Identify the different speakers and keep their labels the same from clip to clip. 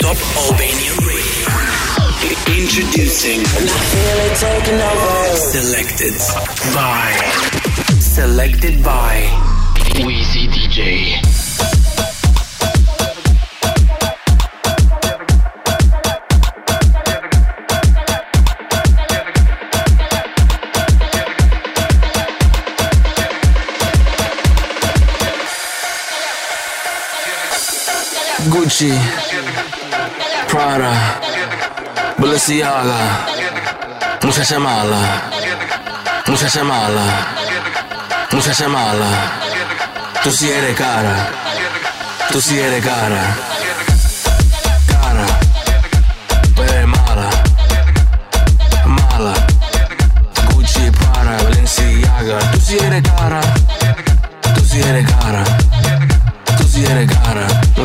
Speaker 1: Top Albania Radio. Introducing. I feel it taking over. Selected by. Selected by. Wizii DJ.
Speaker 2: Prada, Balenciaga, muchacha mala, muchacha mala, muchacha mala, tú si eres cara, tú si eres cara, cara, pero eres mala, Gucci, Prada, Balenciaga, tú si eres cara.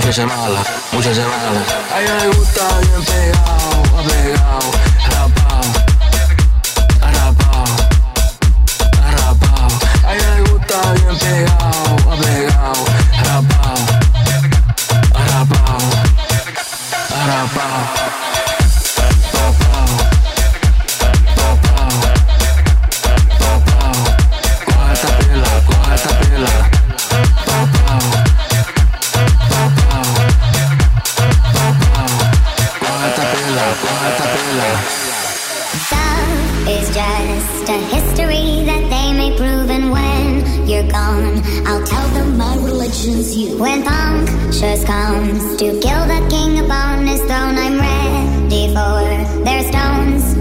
Speaker 2: muchas semanas, muchas semanas. A ella le gusta bien pegado, apegado.
Speaker 3: on. I'll tell them my religion's you. When Pontius comes to kill the king upon his throne, I'm ready for their stones.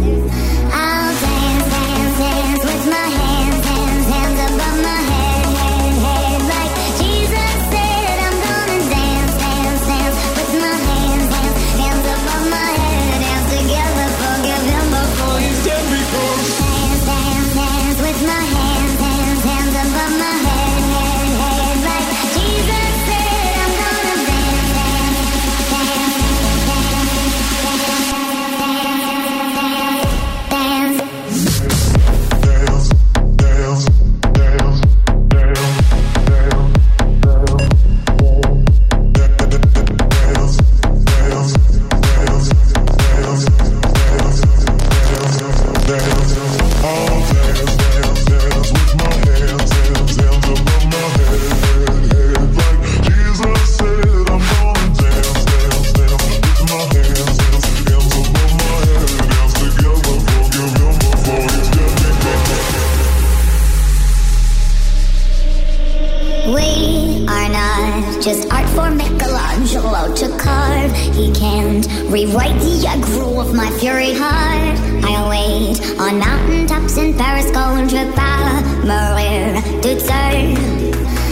Speaker 3: Rewrite the aggro of my fury heart. I wait on mountain tops in Paris, going to Paris, to
Speaker 1: turn.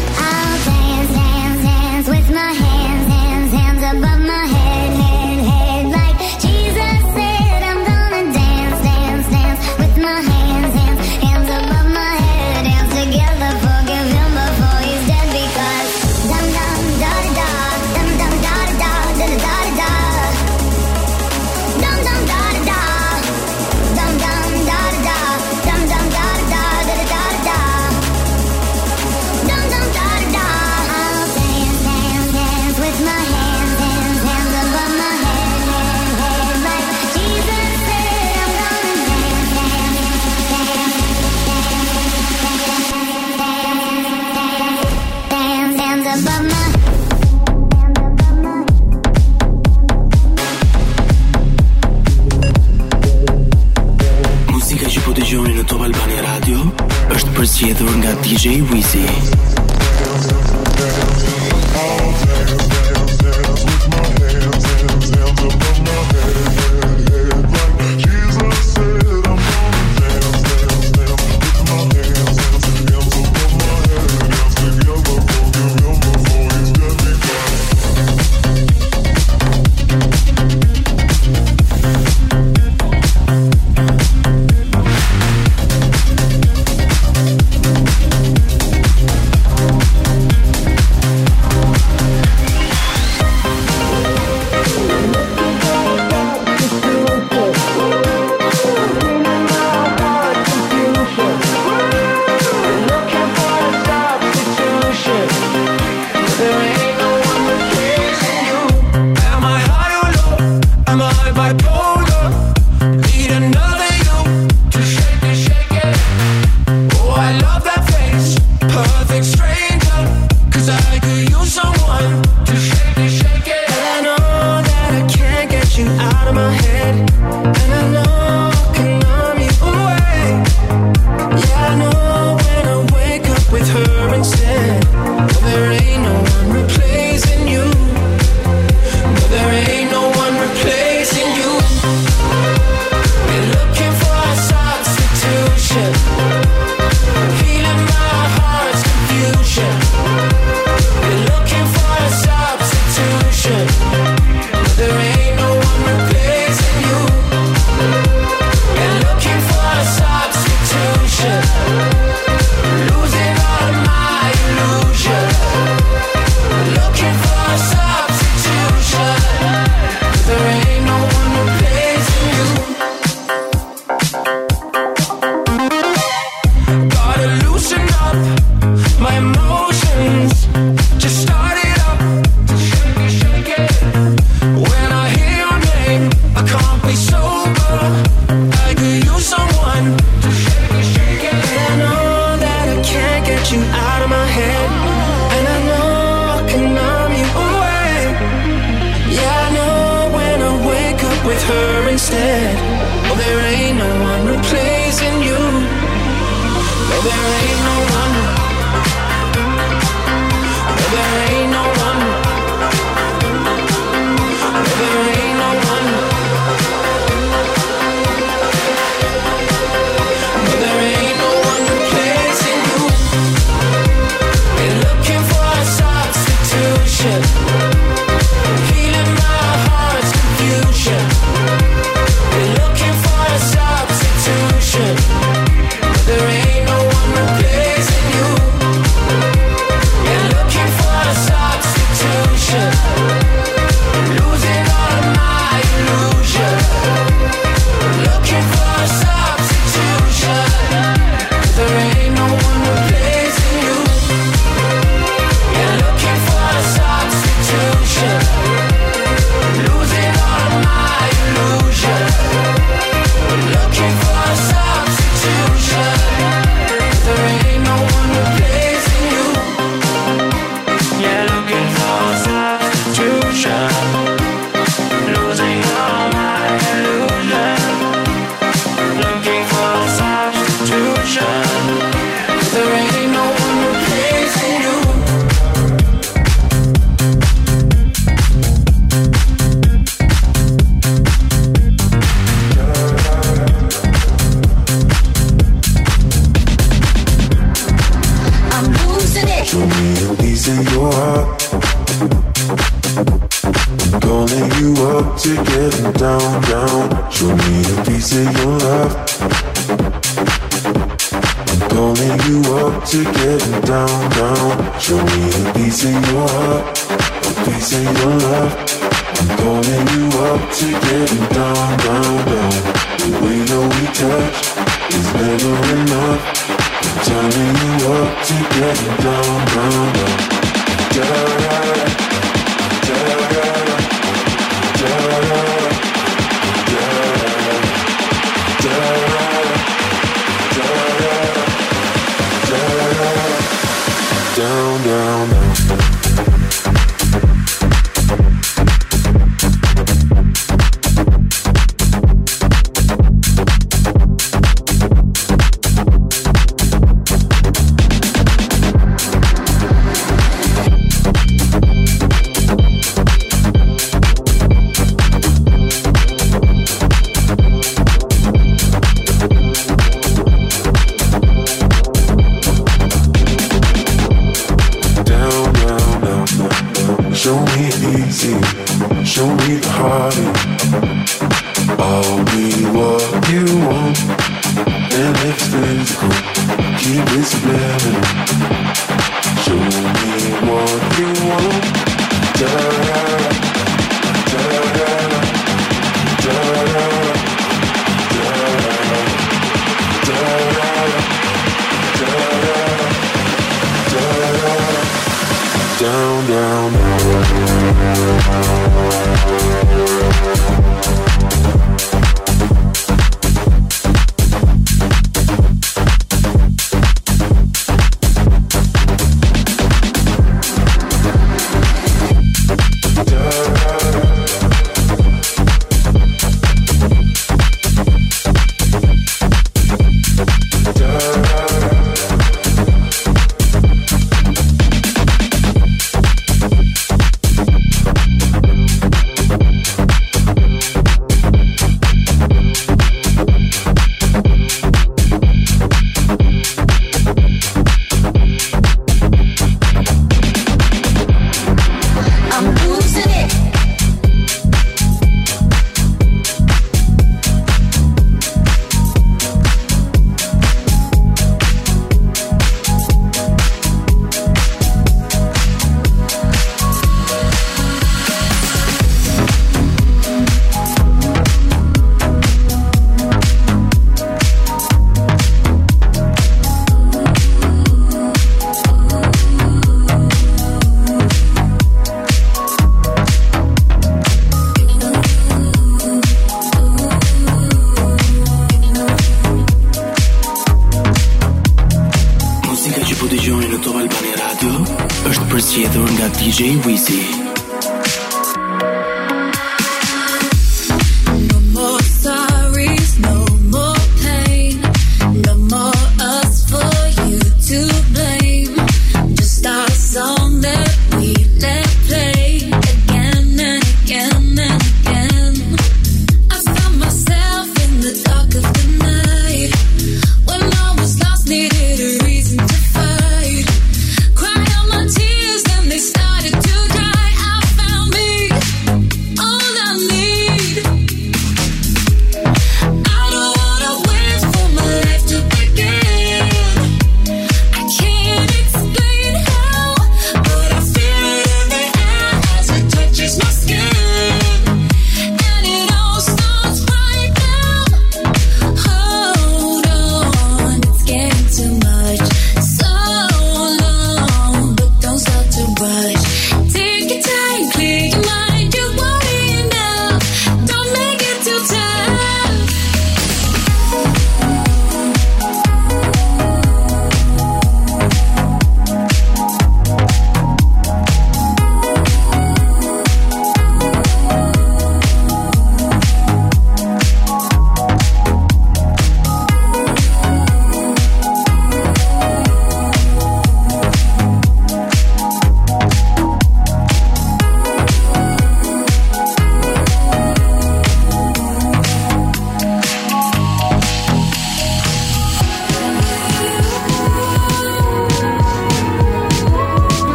Speaker 1: zgjedhur nga DJ
Speaker 4: Wizzy.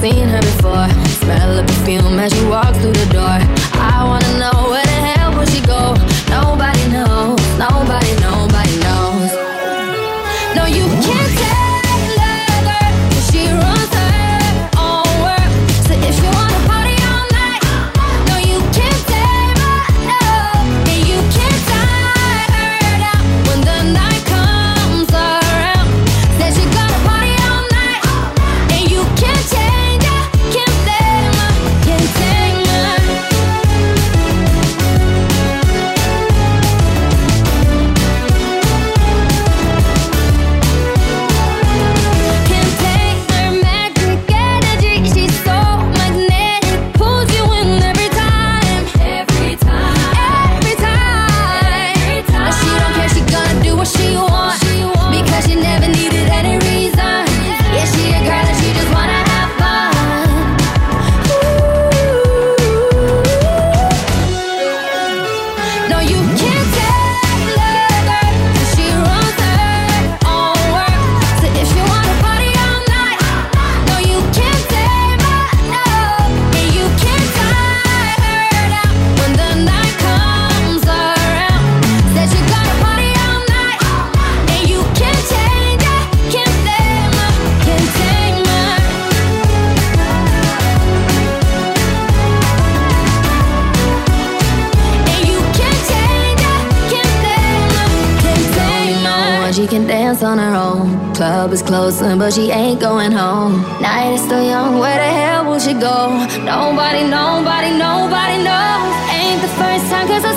Speaker 5: seen her before. Smell the perfume as she walks through the door. I wanna know where the hell would she go? dance on her own. Club is closing, but she ain't going home. Night is still young, where the hell will she go? Nobody, nobody, nobody knows. Ain't the first time, cause I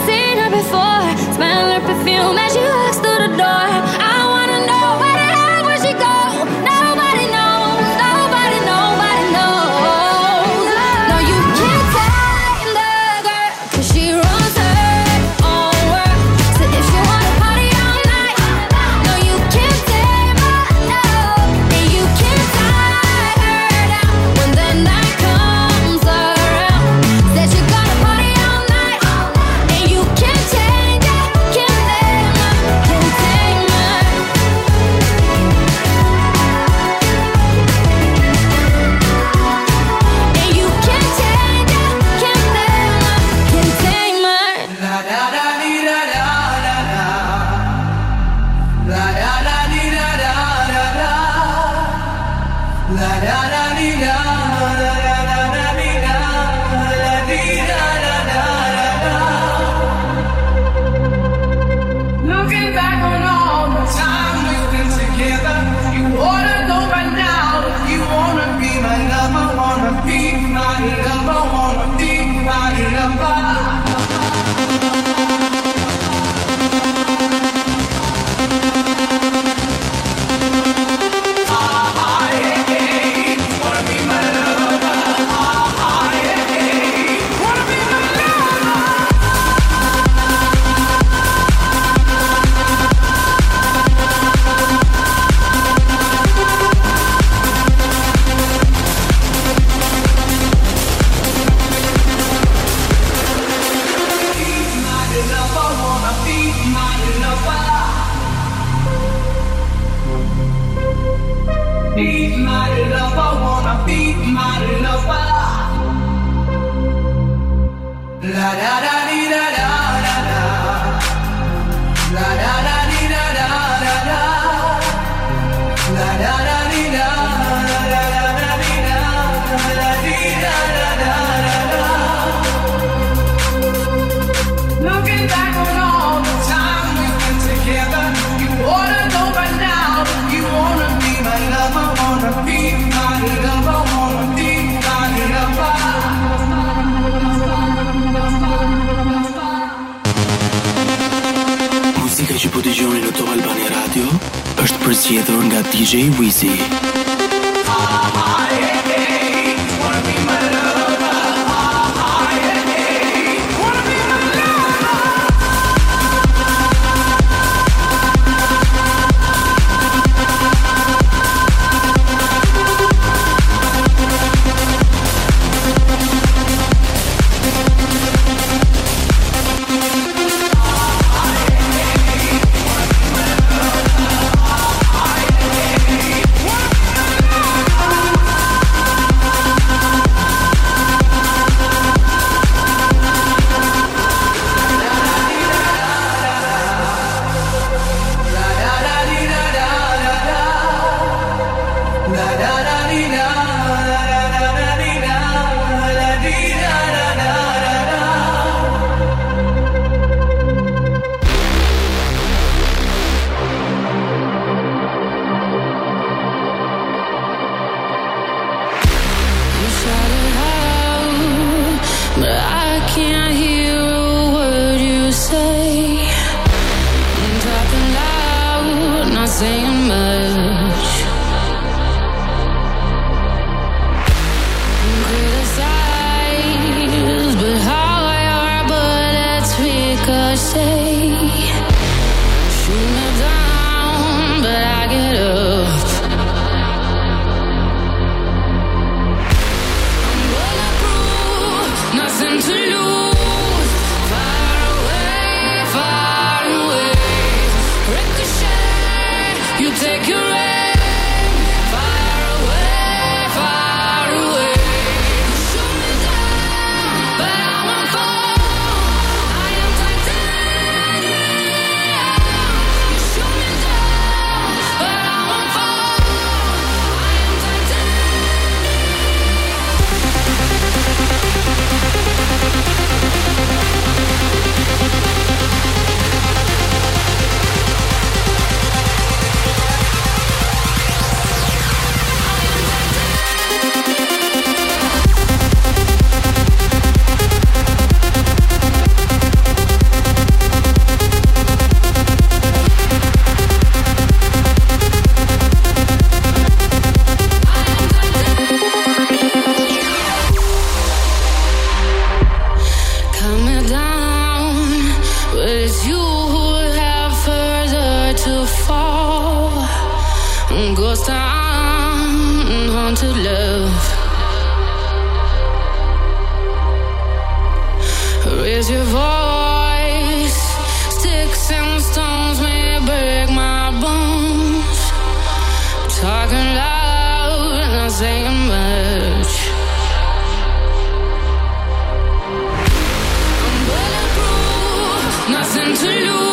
Speaker 6: nothing to lose.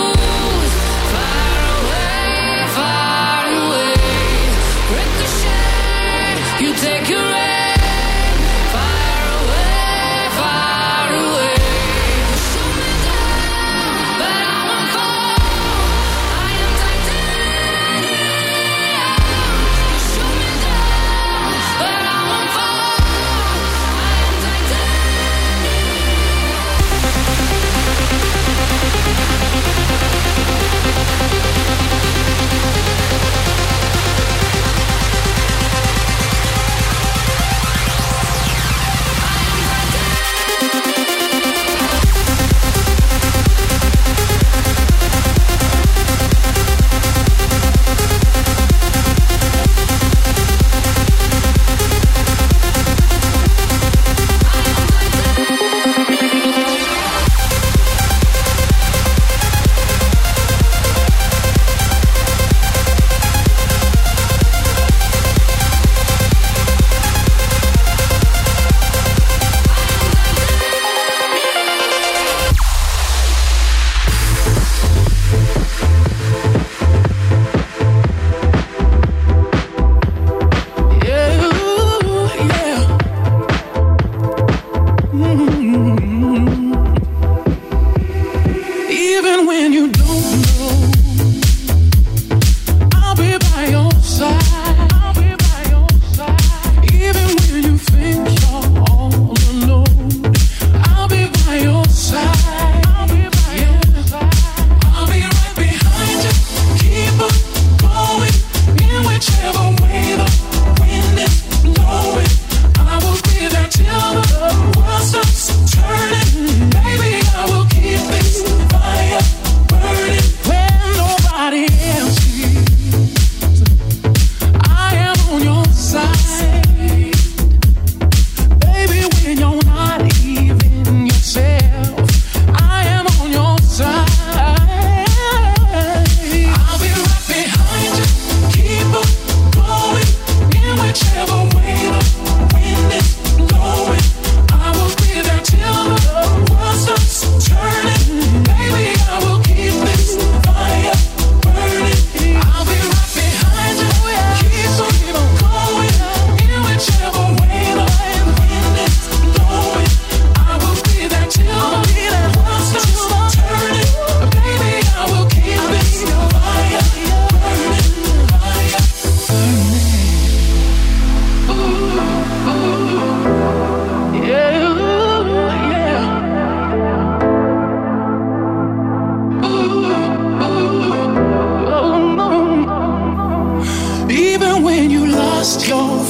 Speaker 6: even when you don't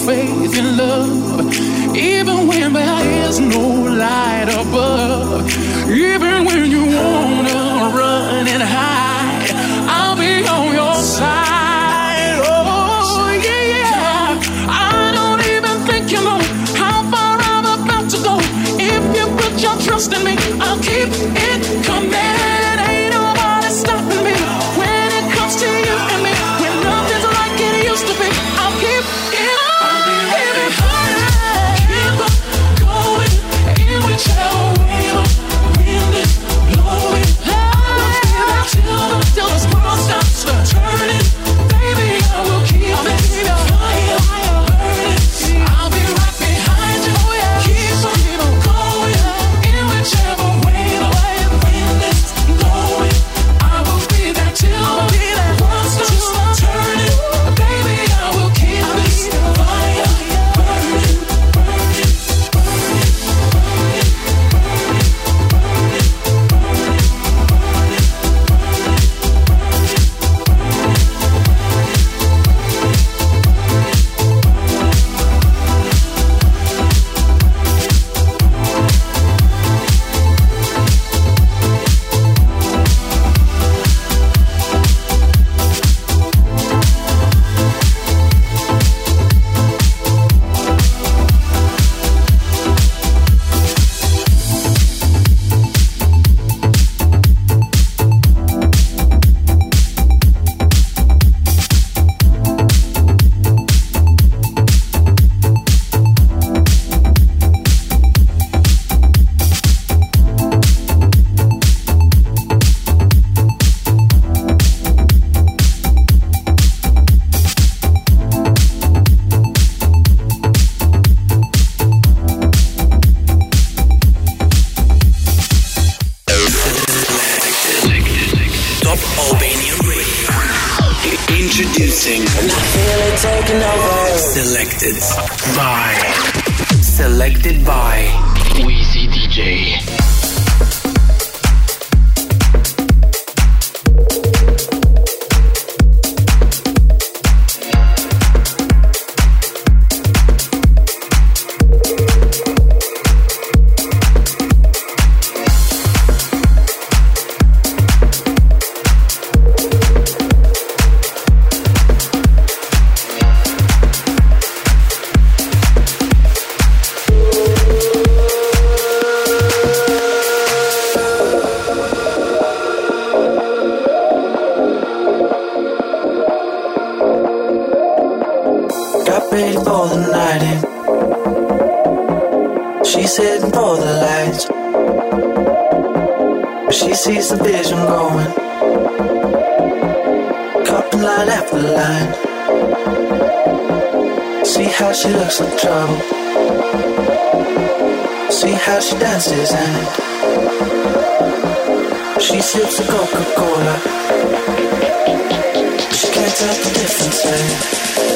Speaker 7: faith in love, even when there is no light above.
Speaker 8: ready for the night in. She's heading for the lights. But she sees the vision going. Cupping line after line. See how she looks like trouble. See how she dances and she sips a Coca-Cola. She can't tell the difference, man.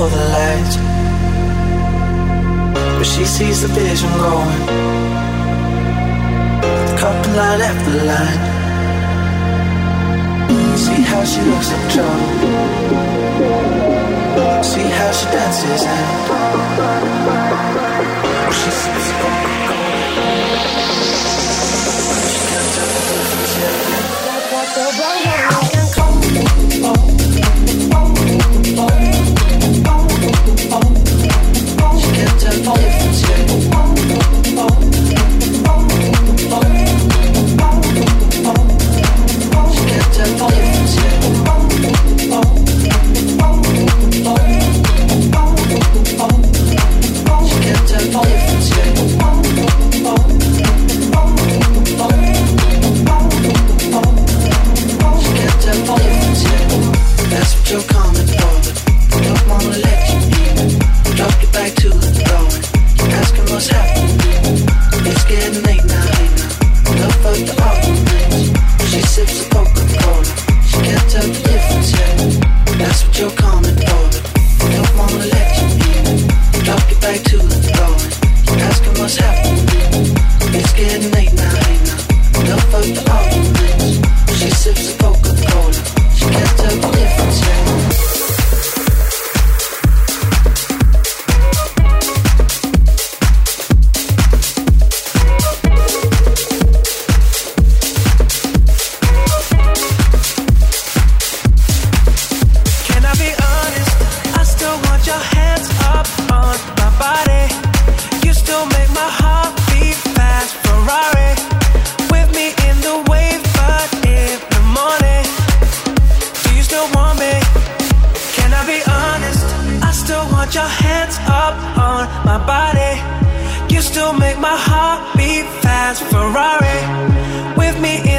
Speaker 8: For the lights. But she sees the vision going. Couple line after line. See how she looks up drunk. See how she dances and she sees.
Speaker 9: hands up on my body. You still make my heart beat fast. Ferrari with me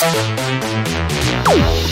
Speaker 9: Música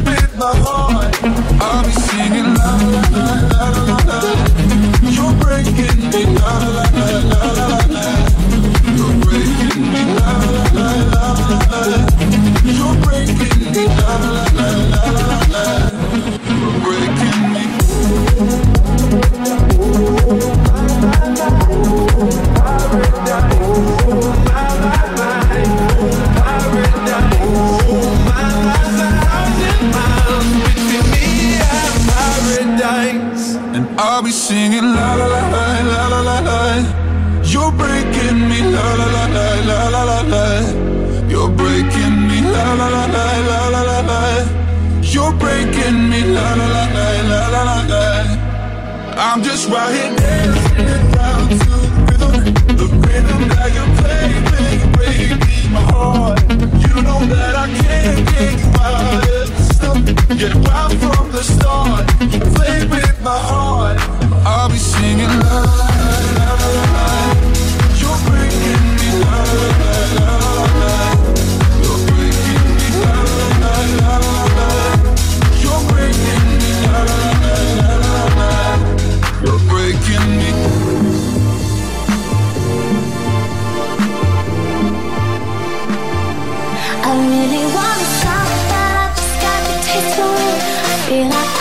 Speaker 9: with my heart.
Speaker 10: la la la la la la la. la. I'm just right here dancing down to the rhythm, the rhythm that you play, play, break my heart. You know that I can't get you out of the system. Get right from the start, you play with my heart. I'll be singing
Speaker 11: love. feel like